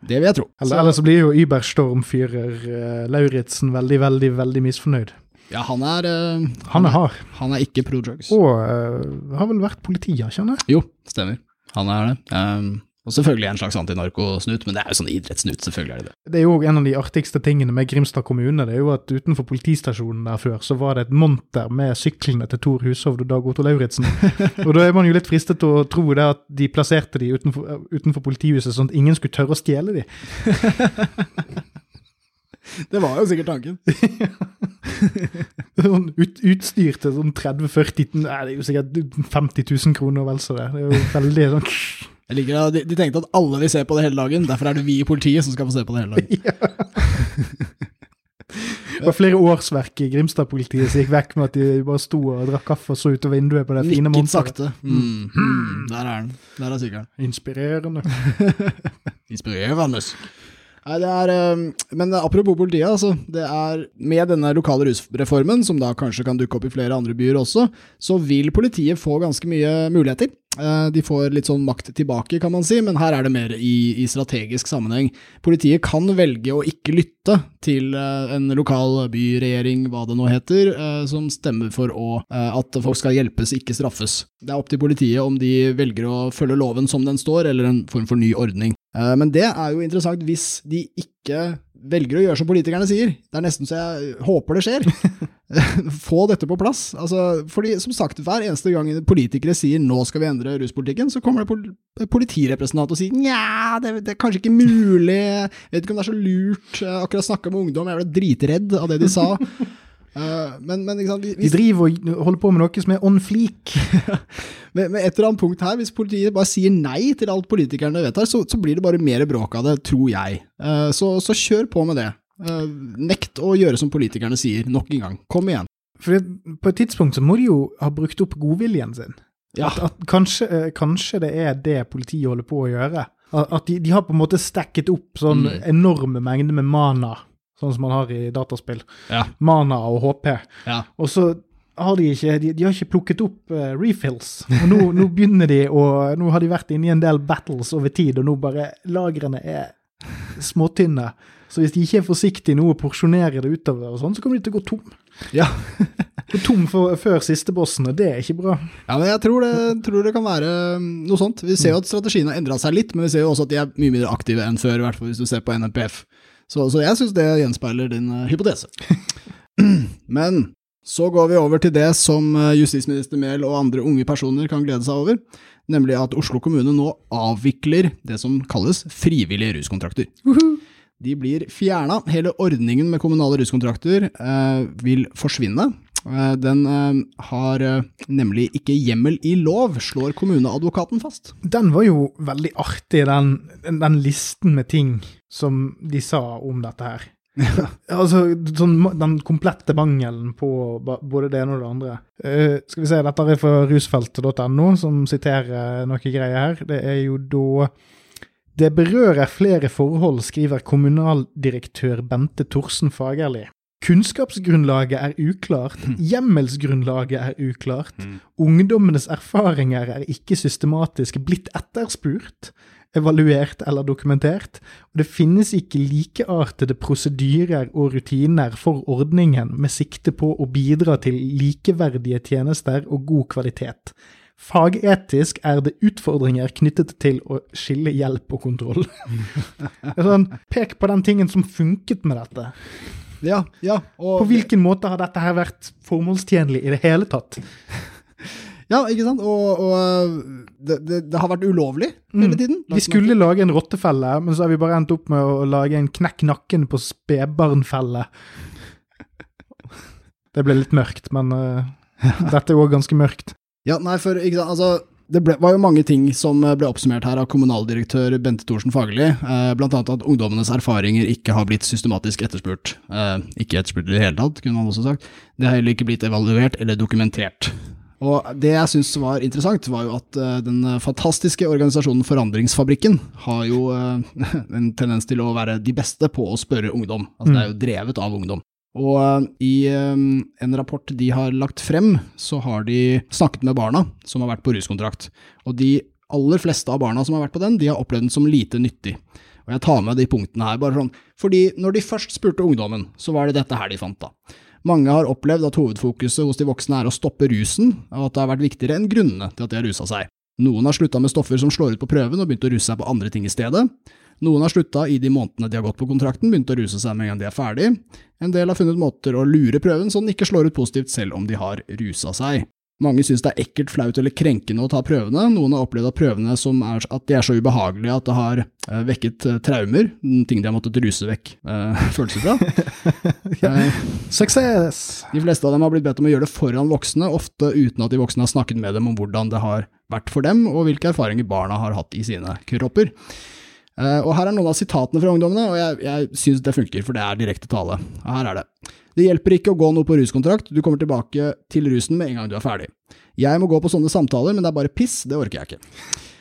Speaker 1: Det vil jeg tro.
Speaker 2: Eller,
Speaker 1: Så-
Speaker 2: eller så blir jo Überstormfyrer uh, Lauritzen veldig, veldig, veldig misfornøyd.
Speaker 1: Ja, han er, uh,
Speaker 2: Han er hard.
Speaker 1: han er ikke pro drugs.
Speaker 2: Og uh, har vel vært politi, kjenner han det?
Speaker 1: Jo, stemmer. Han er det. Um, og selvfølgelig en slags antinarkosnut, men det er jo sånn idrettssnut, selvfølgelig er det det.
Speaker 2: Det er jo en av de artigste tingene med Grimstad kommune. Det er jo at utenfor politistasjonen der før, så var det et monter med syklene til Tor Hushovd og Dag Otto Lauritzen. [laughs] og da er man jo litt fristet til å tro det at de plasserte de utenfor, utenfor politihuset, sånn at ingen skulle tørre å stjele de. [laughs]
Speaker 1: Det var jo sikkert tanken. [laughs]
Speaker 2: Sånn ut, utstyr til sånn 30-40 Nei, det er jo sikkert 50 000 kroner, vel så det. Det er jo veldig sånn
Speaker 1: Jeg liker at de, de tenkte at alle vil se på det hele dagen, derfor er det vi i politiet som skal få se på det hele dagen. [laughs]
Speaker 2: Det var flere årsverk i Grimstad-politiet som gikk vekk med at de bare sto og drakk kaffe og så ut av vinduet på det fine
Speaker 1: Nikket
Speaker 2: monteret.
Speaker 1: sakte. Mm. Mm. Der er den. Der er sykkelen.
Speaker 2: Inspirerende. [laughs]
Speaker 1: Inspirerende. Nei, det er, eh, men apropos politiet, altså. Det er med denne lokale rusreformen, som da kanskje kan dukke opp i flere andre byer også, så vil politiet få ganske mye muligheter. Eh, De får litt sånn makt tilbake, kan man si, men her er det mer i, i strategisk sammenheng. Politiet kan velge å ikke lytte til eh, en lokal byregjering, hva det nå heter, eh, som stemmer for å, at folk skal hjelpes, ikke straffes. Det er opp til politiet om de velger å følge loven som den står, eller en form for ny ordning. Men det er jo interessant hvis de ikke velger å gjøre som politikerne sier. Det er nesten så jeg håper det skjer. [laughs] Få dette på plass. Altså, fordi som sagt, hver eneste gang politikere sier 'nå skal vi endre ruspolitikken', så kommer det pol politirepresentant og sier 'nja, det, det er kanskje ikke mulig', jeg vet ikke om det er så lurt', jeg akkurat snakka med ungdom, jeg ble dritredd av det de sa. [laughs] Eh, men, men sant,
Speaker 2: De driver og holder på med noe som er on fleak. [laughs]
Speaker 1: med, med et eller annet punkt her, hvis politiet bare sier nei til alt politikerne vedtar, så, så blir det bare mer bråk av det, tror jeg. Uh, så, så kjør på med det. Uh, nekt å gjøre som politikerne sier, nok en gang. Kom igjen.
Speaker 2: For det, på et tidspunkt så må de jo ha brukt opp godviljen sin.
Speaker 1: Ja.
Speaker 2: At, at kanskje, kanskje det er det politiet holder på å gjøre. At at de, de har på en måte stacket opp sånn
Speaker 1: Mm.
Speaker 2: enorme mengder med mana, sånn som man har i dataspill.
Speaker 1: Ja.
Speaker 2: Mana og HP.
Speaker 1: Ja.
Speaker 2: Og så har de ikke, de, de har ikke plukket opp uh, refills. Og nå, nå begynner de å Nå har de vært inne i en del battles over tid, og nå bare Lagrene er småtynne. Så hvis de ikke er forsiktige nå og porsjonerer det utover, og sånn, så kommer de til å gå tom.
Speaker 1: Ja.
Speaker 2: Gå tom for, før siste bossen, og det er ikke bra.
Speaker 1: Ja, men jeg tror det, tror det kan være um, noe sånt. Vi ser jo at strategien har endra seg litt, men vi ser jo også at de er mye mindre aktive enn før, i hvert fall hvis du ser på NNPF. Så, så jeg syns det gjenspeiler din uh, hypotese. [clears throat] men så går vi over til det som uh, justisminister Mehl og andre unge personer kan glede seg over, nemlig at Oslo kommune nå avvikler det som kalles frivillige ruskontrakter. De blir fjerna. Hele ordningen med kommunale ruskontrakter eh, vil forsvinne. Eh, den eh, har eh, nemlig ikke hjemmel i lov, slår kommuneadvokaten fast.
Speaker 2: Den var jo veldig artig, den, den listen med ting som de sa om dette her. [laughs] altså, sånn, Den komplette mangelen på både det ene og det andre. Uh, skal vi se, Dette er fra rusfeltet.no, som siterer noe greier her. Det er jo da Det berører flere forhold, skriver kommunaldirektør Bente Thorsen Fagerli. Kunnskapsgrunnlaget er uklart, [laughs] hjemmelsgrunnlaget er uklart, ungdommenes erfaringer er ikke systematisk blitt etterspurt, evaluert eller dokumentert, og det finnes ikke likeartede prosedyrer og rutiner for ordningen med sikte på å bidra til likeverdige tjenester og god kvalitet. Fagetisk er det utfordringer knyttet til å skille hjelp og kontroll. [laughs] Sånn, pek på den tingen som funket med dette.
Speaker 1: Ja, ja.
Speaker 2: På hvilken måte har dette her vært formålstjenlig i det hele tatt? [laughs]
Speaker 1: Ja, ikke sant? Og, og det, det, det, har vært ulovlig hele tiden.
Speaker 2: Vi skulle lage en rottefelle, men så har vi bare endt opp med å lage en knekk nakken på spedbarnfelle. Det ble litt mørkt, men uh, [laughs] dette er òg ganske mørkt.
Speaker 1: Ja, nei, for ikke sant, altså det ble, var jo mange ting som ble oppsummert her av kommunaldirektør Bente Thorsen Fagerli, eh, bl.a. at ungdommenes erfaringer ikke har blitt systematisk etterspurt. Eh, ikke etterspurt i det hele tatt, kunne man også sagt. Det har heller ikke blitt evaluert eller dokumentert. Og Det jeg syns var interessant, var jo at uh, den fantastiske organisasjonen Forandringsfabrikken har jo uh, [laughs] en tendens til å være de beste på å spørre ungdom. Altså mm. Det er jo drevet av ungdom. Og uh, i en rapport de har lagt frem, så har de snakket med barna som har vært på ruskontrakt. Og de aller fleste av barna som har vært på den, de har opplevd den som lite nyttig. Og jeg tar med de punktene her, bare sånn, fordi når de først spurte ungdommen, så var det dette her de fant, da. Mange har opplevd at hovedfokuset hos de voksne er å stoppe rusen, og at det har vært viktigere enn grunnene til at de har rusa seg. Noen har slutta med stoffer som slår ut på prøven og begynt å ruse seg på andre ting i stedet. Noen har slutta i de månedene de har gått på kontrakten, begynt å ruse seg med en gang de er ferdig. En del har funnet måter å lure prøven så den ikke slår ut positivt selv om de har rusa seg. Mange synes det er ekkelt, flaut eller krenkende å ta prøvene. Noen har opplevd at prøvene er, at de er så ubehagelige at det har uh, vekket uh, traumer, ting de har måttet ruse vekk uh, [laughs] følelser fra. [laughs]
Speaker 2: ja. Suksess!
Speaker 1: De fleste av dem har blitt bedt om å gjøre det foran voksne, ofte uten at de voksne har snakket med dem om hvordan det har vært for dem, og hvilke erfaringer barna har hatt i sine kropper. og Her er noen av sitatene fra ungdommene, og jeg, jeg synes det funker, for det er direkte tale. Her er det. Det hjelper ikke å gå noe på ruskontrakt, du kommer tilbake til rusen med en gang du er ferdig. Jeg må gå på sånne samtaler, men det er bare piss, det orker jeg ikke.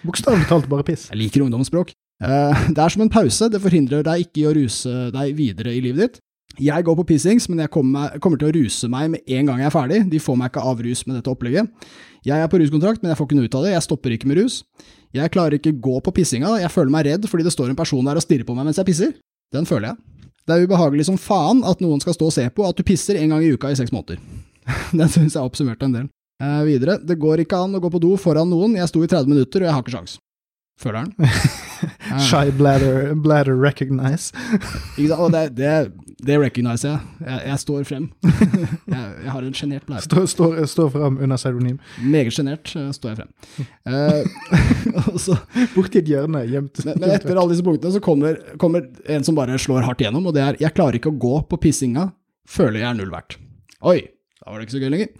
Speaker 2: Bokstavelig talt bare piss.
Speaker 1: Jeg liker ungdomsspråk. Eh, det er som en pause, det forhindrer deg ikke i å ruse deg videre i livet ditt. Jeg går på pissings, men jeg kommer, kommer, til å ruse meg med en gang jeg er ferdig. De får meg ikke av rus med dette opplegget. Jeg er på ruskontrakt, men jeg får ikke noe ut av det. Jeg stopper ikke med rus. Jeg klarer ikke gå på pissinga. Jeg føler meg redd fordi det står en person der og stirrer på meg mens jeg pisser. Den føler jeg. Det er ubehagelig som faen at noen skal stå og se på at du pisser en gang i uka i seks måneder. [laughs] Den syns jeg oppsummerte en del. Eh, videre, det går ikke an å gå på do foran noen, jeg sto i 30 minutter og jeg har ikke sjans. Føler han. [laughs]
Speaker 2: Shy bladder, bladder recognize.
Speaker 1: og det, det, det recogniser jeg. jeg. jeg. står frem. [laughs] jeg, jeg har en sjenert blære.
Speaker 2: Står, stå, stå frem under pseudonym?
Speaker 1: Meget sjenert uh, står jeg frem. uh,
Speaker 2: Borti et hjørne, gjemt.
Speaker 1: Men, men, etter alle disse punktene så kommer, kommer, en som bare slår hardt gjennom, og det er 'jeg klarer ikke å gå på pissinga, føler jeg er null verdt'. Oi, da var det ikke så gøy lenger.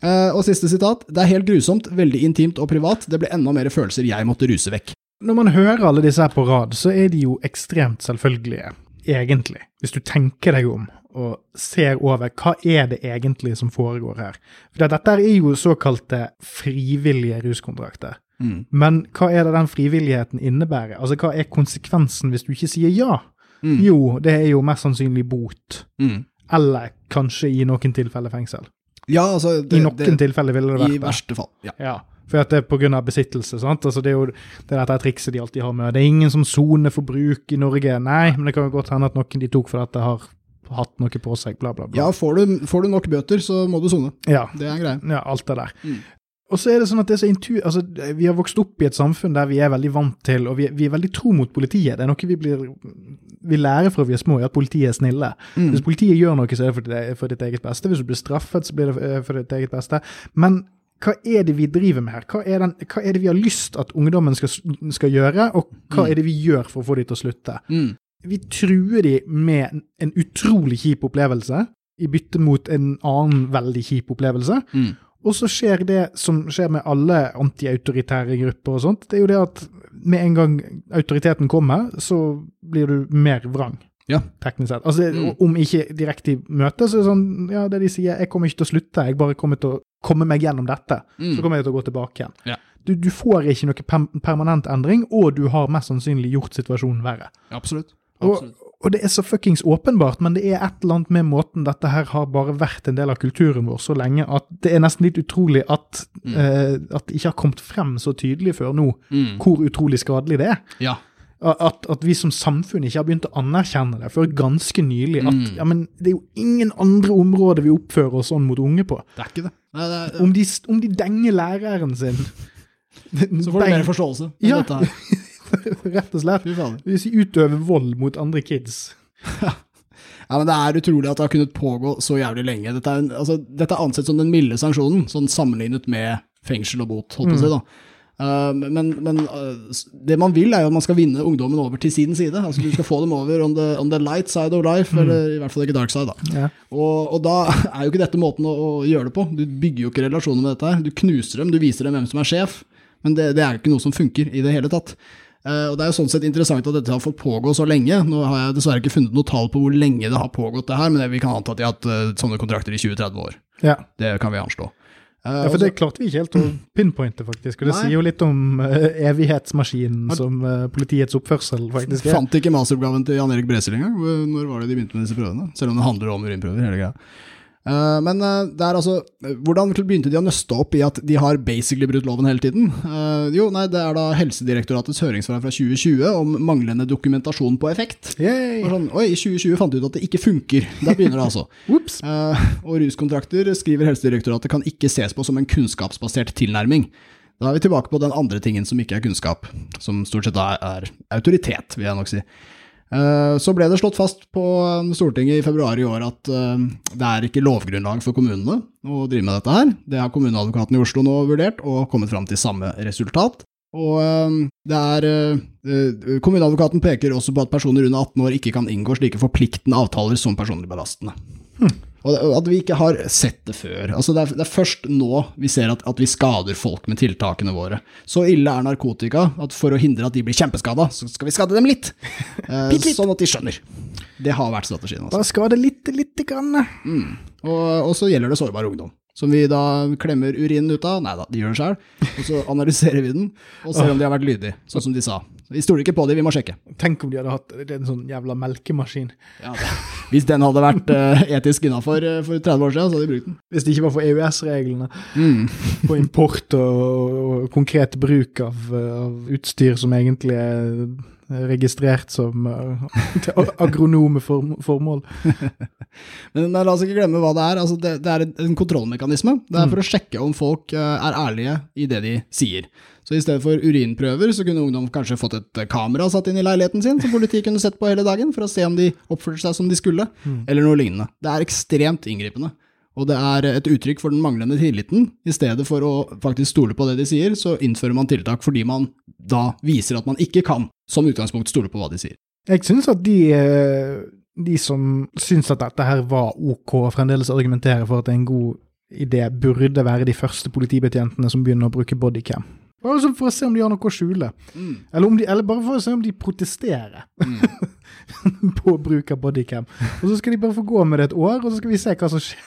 Speaker 1: Uh, og siste sitat. Det er helt grusomt, veldig intimt og privat. Det ble enda mer følelser jeg måtte ruse vekk.
Speaker 2: Når man hører alle disse her på rad, så er de jo ekstremt selvfølgelige, egentlig. Hvis du tenker deg om og ser over hva er det egentlig som foregår her. For dette er jo såkalte frivillige ruskontrakter. Mm. Men hva er det den frivilligheten innebærer? Altså, Hva er konsekvensen hvis du ikke sier ja? Mm. Jo, det er jo mest sannsynlig bot. Mm. Eller kanskje i noen tilfeller fengsel.
Speaker 1: Ja, altså...
Speaker 2: Det, I noen tilfeller ville det vært
Speaker 1: det. I verste fall, ja.
Speaker 2: ja. For at det er pga. besittelse. sant? Altså Det er jo det dette trikset de alltid har med. Det er ingen som soner for bruk i Norge. Nei, men det kan jo godt hende at noen de tok for at det har hatt noe på seg, bla, bla, bla.
Speaker 1: Ja, får du, får du nok bøter, så må du sone.
Speaker 2: Ja.
Speaker 1: Det er greia.
Speaker 2: Ja, alt det der. Mm. Og så er det sånn at det er så intu altså, Vi har vokst opp i et samfunn der vi er veldig vant til, og vi, vi er veldig tro mot politiet. Det er noe vi blir vi lærer fra vi er små, at politiet er snille. Mm. Hvis politiet gjør noe, så er det for ditt, for ditt eget beste. Hvis du blir straffet, så blir det eh, for ditt eget beste. Men hva er det vi driver med her? Hva er, den, hva er det vi har lyst at ungdommen skal, skal gjøre, og hva mm. er det vi gjør for å få dem til å slutte? Mm. Vi truer dem med en utrolig kjip opplevelse, i bytte mot en annen veldig kjip opplevelse. Mm. Og så skjer det som skjer med alle antiautoritære grupper og sånt, det er jo det at med en gang autoriteten kommer, så blir du mer vrang.
Speaker 1: Ja.
Speaker 2: Teknisk sett. Altså, mm. Om ikke direkte i møte, så er det sånn ja, det de sier, jeg kommer ikke til å slutte, jeg bare kommer til å komme meg gjennom dette. Mm. Så kommer jeg til å gå tilbake igjen.
Speaker 1: Ja.
Speaker 2: Du, du, får ikke noe permanent endring, og du har mest sannsynlig gjort situasjonen verre.
Speaker 1: Absolutt.
Speaker 2: Absolutt. Og, og det er så fuckings åpenbart, men det er et eller annet med måten dette her har bare vært en del av kulturen vår så lenge at det er nesten litt utrolig at, mm. uh, at det ikke har kommet frem så tydelig før nå mm. hvor utrolig skadelig det er.
Speaker 1: Ja.
Speaker 2: At, at, vi som samfunn ikke har begynt å anerkjenne det før ganske nylig. At mm. ja, men det er jo ingen andre områder vi oppfører oss sånn mot unge på.
Speaker 1: Det er ikke det. Nei, det, er,
Speaker 2: om, de, om, de, denger læreren sin [laughs]
Speaker 1: Så får du mer forståelse
Speaker 2: ja. [laughs] Rett og slett. Hvis de utøver vold mot andre kids. [laughs]
Speaker 1: ja, men Det er utrolig at det har kunnet pågå så jævlig lenge. Dette er, altså, dette er ansett som den milde sanksjonen, sånn sammenlignet med fengsel og bot, holdt på å si. da. Uh, men, men uh, det man vil, er jo at man skal vinne ungdommen over til sin side. Altså Du skal få dem over on the, on the light side of life, mm. eller i hvert fall ikke dark side. da.
Speaker 2: Ja.
Speaker 1: Og, og, da er jo ikke dette måten å, å, gjøre det på. Du bygger jo ikke relasjoner med dette her. Du knuser dem, du viser dem hvem som er sjef, men det, det er jo ikke noe som funker i det hele tatt. Uh, og Det er jo sånn sett interessant at dette har fått pågå så lenge. Nå har jeg dessverre ikke funnet noe tall på hvor lenge det har pågått, det her, men det, vi kan anta at de har hatt sånne kontrakter i 20-30 år.
Speaker 2: Ja.
Speaker 1: Det kan vi anslå.
Speaker 2: Ja, for det klarte vi ikke helt å [clears throat] pinpointe, faktisk. Og det Nei. sier jo litt om uh, evighetsmaskinen som uh, politiets oppførsel faktisk
Speaker 1: er. Fant ikke masteroppgaven til Jan Erik Bresel engang. Når var det de begynte med disse prøvene? Selv om det handler om urinprøver, hele greia. Uh, men uh, det er altså Hvordan begynte de å nøste opp i at de har basically brutt loven hele tiden? Uh, jo, nei, det er da Helsedirektoratets høringssvar fra 2020 om manglende dokumentasjon på effekt. Sånn, Oi, i 2020 fant de ut at det ikke funker. Der begynner det altså. [laughs] og ruskontrakter, skriver Helsedirektoratet, kan ikke ses på som en kunnskapsbasert tilnærming. Da er vi tilbake på den andre tingen som ikke er kunnskap, som stort sett er autoritet, vil jeg nok si. Eh, så ble det slått fast på um, Stortinget i februar i år at um, det er ikke lovgrunnlag for kommunene å drive med dette her. Det har kommuneadvokaten i Oslo nå vurdert, og kommet fram til samme resultat. Og det er Kommuneadvokaten peker også på at personer under 18 år ikke kan inngå slike forpliktende avtaler som personlig belastende. Hm. Og at vi ikke har sett det før. Altså det, er, det er først nå vi ser at, at, vi skader folk med tiltakene våre. Så ille er narkotika at for å hindre at de blir kjempeskada, så skal vi skade dem litt. [laughs] Eh, litt. Sånn at de skjønner. Det har vært strategien.
Speaker 2: Altså. Bare skade litt, lite grann.
Speaker 1: Mm. Og, og, så gjelder det sårbar ungdom. Som vi da klemmer urinen ut av. Nei da, de gjør det sjøl. Og så analyserer vi den, og ser om de har vært lydige, sånn som de sa. Vi stoler ikke på dem, vi må sjekke.
Speaker 2: Tenk om de hadde hatt en sånn jævla melkemaskin. Ja, [laughs]
Speaker 1: hvis den hadde vært uh, etisk innafor uh, for 30 år siden, så hadde de brukt den.
Speaker 2: Hvis det ikke var for EØS-reglene mm. [laughs] på import og, og, konkret bruk av, av utstyr som egentlig er registrert som uh, agronome formål. [laughs]
Speaker 1: men, men, la oss ikke glemme hva det er. Altså, det, det, er en kontrollmekanisme. Det er mm. for å sjekke om folk er ærlige i det de sier. Så i stedet for urinprøver, så kunne ungdom kanskje fått et eh, kamera satt inn i leiligheten sin, som politiet kunne sett på hele dagen, for å se om de oppførte seg som de skulle, mm. eller noe lignende. Det er ekstremt inngripende. Og det er et uttrykk for den manglende tilliten. I stedet for å faktisk stole på det de sier, så innfører man tiltak fordi man da viser at man ikke kan, som utgangspunkt, stole på hva de sier.
Speaker 2: Jeg synes at de, eh, de som syns at dette her var ok, fremdeles argumenterer for at det er en god idé, burde være de første politibetjentene som begynner å bruke bodycam. Bare for å se om de har noe å skjule. Mm. Eller, de, eller, bare for å se om de protesterer mm. [laughs] på bruk av bodycam. Og så skal de bare få gå med det et år, og så skal vi se hva som skjer.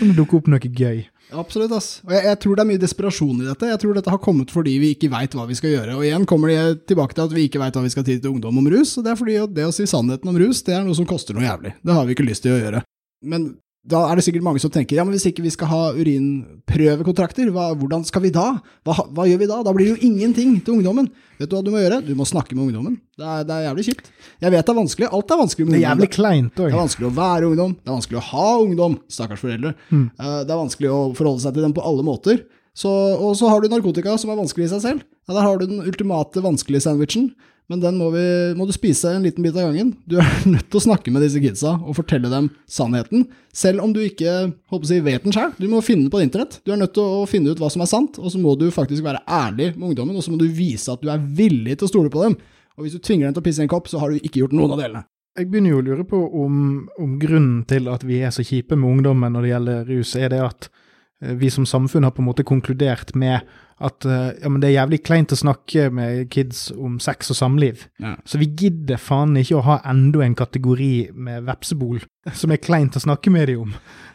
Speaker 2: Om det dukker opp noe gøy.
Speaker 1: Absolutt. ass. Og jeg, jeg, tror det er mye desperasjon i dette. Jeg tror dette har kommet fordi vi ikke veit hva vi skal gjøre. Og igjen kommer de tilbake til at vi ikke veit hva vi skal si til ungdom om rus. og Det er fordi det å si sannheten om rus, det er noe som koster noe jævlig. Det har vi ikke lyst til å gjøre. Men da er det sikkert mange som tenker ja, men hvis ikke vi skal ha urinprøvekontrakter, hva, hvordan skal vi da? Hva, hva, gjør vi da? Da blir det jo ingenting til ungdommen. Vet du hva du må gjøre? Du må snakke med ungdommen. Det er, det er jævlig kjipt. Jeg vet det er vanskelig. Alt er vanskelig
Speaker 2: med ungdom. Det er jævlig kleint
Speaker 1: òg. Det er vanskelig å være ungdom. Det er vanskelig å ha ungdom. Stakkars foreldre. Mm. Eh, det er vanskelig å forholde seg til dem på alle måter. Så, og så har du narkotika, som er vanskelig i seg selv. Ja, der har du den ultimate vanskelige sandwichen. Men den må, vi, må, du spise en liten bit av gangen. Du er [laughs] nødt til å snakke med disse kidsa og fortelle dem sannheten, selv om du ikke håper å si, vet den sjøl. Du må finne den på internett. Du er nødt til å finne ut hva som er sant, og så må du faktisk være ærlig med ungdommen, og så må du vise at du er villig til å stole på dem. Og hvis du tvinger dem til å pisse i en kopp, så har du ikke gjort noen av delene.
Speaker 2: Jeg begynner jo å lure på om, om grunnen til at vi er så kjipe med ungdommen når det gjelder rus, er det at vi som samfunn har på en måte konkludert med at uh, ja, men det er jævlig kleint å snakke med kids om sex og samliv. Ja. Så vi gidder faen ikke å ha enda en kategori med vepsebol [laughs] som er kleint å snakke med dem om.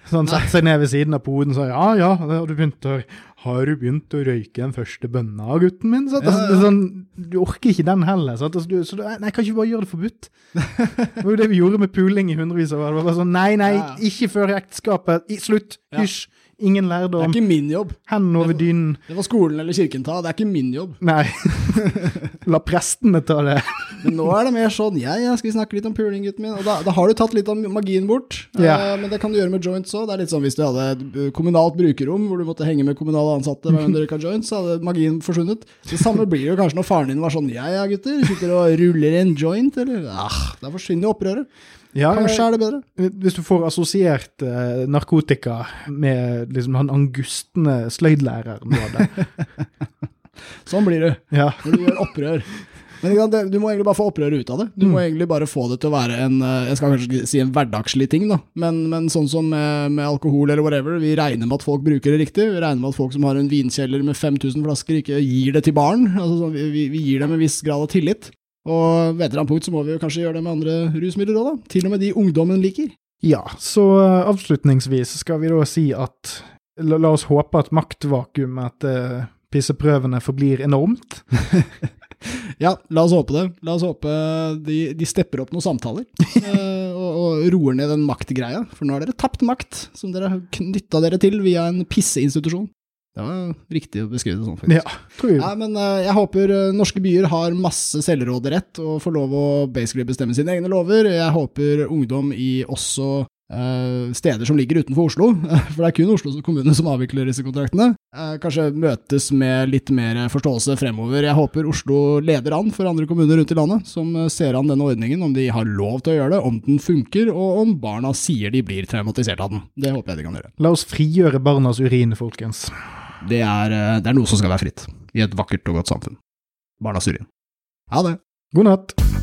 Speaker 2: Så han setter seg ned ved siden av poden og sier ja, ja, har du begynt å, har du begynt å røyke den første bønna, gutten min? Så, ja, sånn, du orker ikke den heller. Så, altså, du, så du, nei, kan ikke bare gjøre det forbudt? Det var jo det vi gjorde med puling i hundrevis av år. Sånn, nei, nei, ikke før ekteskapet. Slutt. Hysj. Ingen lærdom.
Speaker 1: Det er ikke min jobb.
Speaker 2: Hendene over dynen.
Speaker 1: Det var skolen eller kirken ta, det er ikke min jobb.
Speaker 2: Nei. [laughs] La prestene ta det.
Speaker 1: men nå er det mer sånn ja, ja, skal vi snakke litt om puling, gutten min? Og da, da, har du tatt litt av magien bort. Ja. Uh, men det kan du gjøre med joints òg. Det er litt sånn hvis du hadde et kommunalt brukerrom hvor du måtte henge med kommunale ansatte hver gang dere kan joints, så hadde magien forsvunnet. Det samme blir jo kanskje når faren din var sånn ja, ja, gutter, sitter og ruller en joint, eller ah, Da forsvinner jo opprøret.
Speaker 2: Ja,
Speaker 1: Kanskje er det bedre.
Speaker 2: Hvis du får assosiert eh, narkotika med liksom han angustne sløydlæreren du hadde. [laughs]
Speaker 1: Sånn blir det
Speaker 2: Ja.
Speaker 1: når du gjør opprør. Men du må egentlig bare få opprøret ut av det. Du må egentlig bare få det til å være en eh, Jeg skal kanskje si en hverdagslig ting, da, men, men sånn som med, med alkohol eller whatever, vi regner med at folk bruker det riktig. Vi regner med at folk som har en vinkjeller med 5000 flasker, ikke gir det til barn. Altså, sånn, vi, vi gir dem en viss grad av tillit. Og ved et eller annet punkt så må vi jo kanskje gjøre det med andre rusmidler òg, da. Til og med de ungdommen liker.
Speaker 2: ja, så eh, avslutningsvis skal vi da si at la, la oss håpe at maktvakuumet etter pisseprøvene forblir enormt. [laughs]
Speaker 1: Ja, la oss håpe det. La oss håpe de, de stepper opp noen samtaler [laughs] eh, og, og roer ned den maktgreia. For nå har dere tapt makt, som dere har knytta dere til via en pisseinstitusjon. Det var riktig å beskrive det sånn, faktisk.
Speaker 2: Ja, tror jeg.
Speaker 1: Nei, men eh, jeg håper eh, norske byer har masse selvråderett og får lov å basically bestemme sine egne lover. Jeg håper ungdom i også uh, steder som ligger utenfor Oslo, [laughs] for det er kun Oslo kommune som avvikler disse kontraktene, eh, kanskje møtes med litt mer forståelse fremover. Jeg håper Oslo leder an for andre kommuner rundt i landet, som ser an denne ordningen, om de har lov til å gjøre det, om den funker, og om barna sier de blir traumatisert av den. Det håper jeg de kan gjøre.
Speaker 2: La oss frigjøre barnas urin, folkens.
Speaker 1: Det er, eh, det er noe som skal være fritt i et vakkert og godt samfunn. Barna urin. Ha det.
Speaker 2: God natt.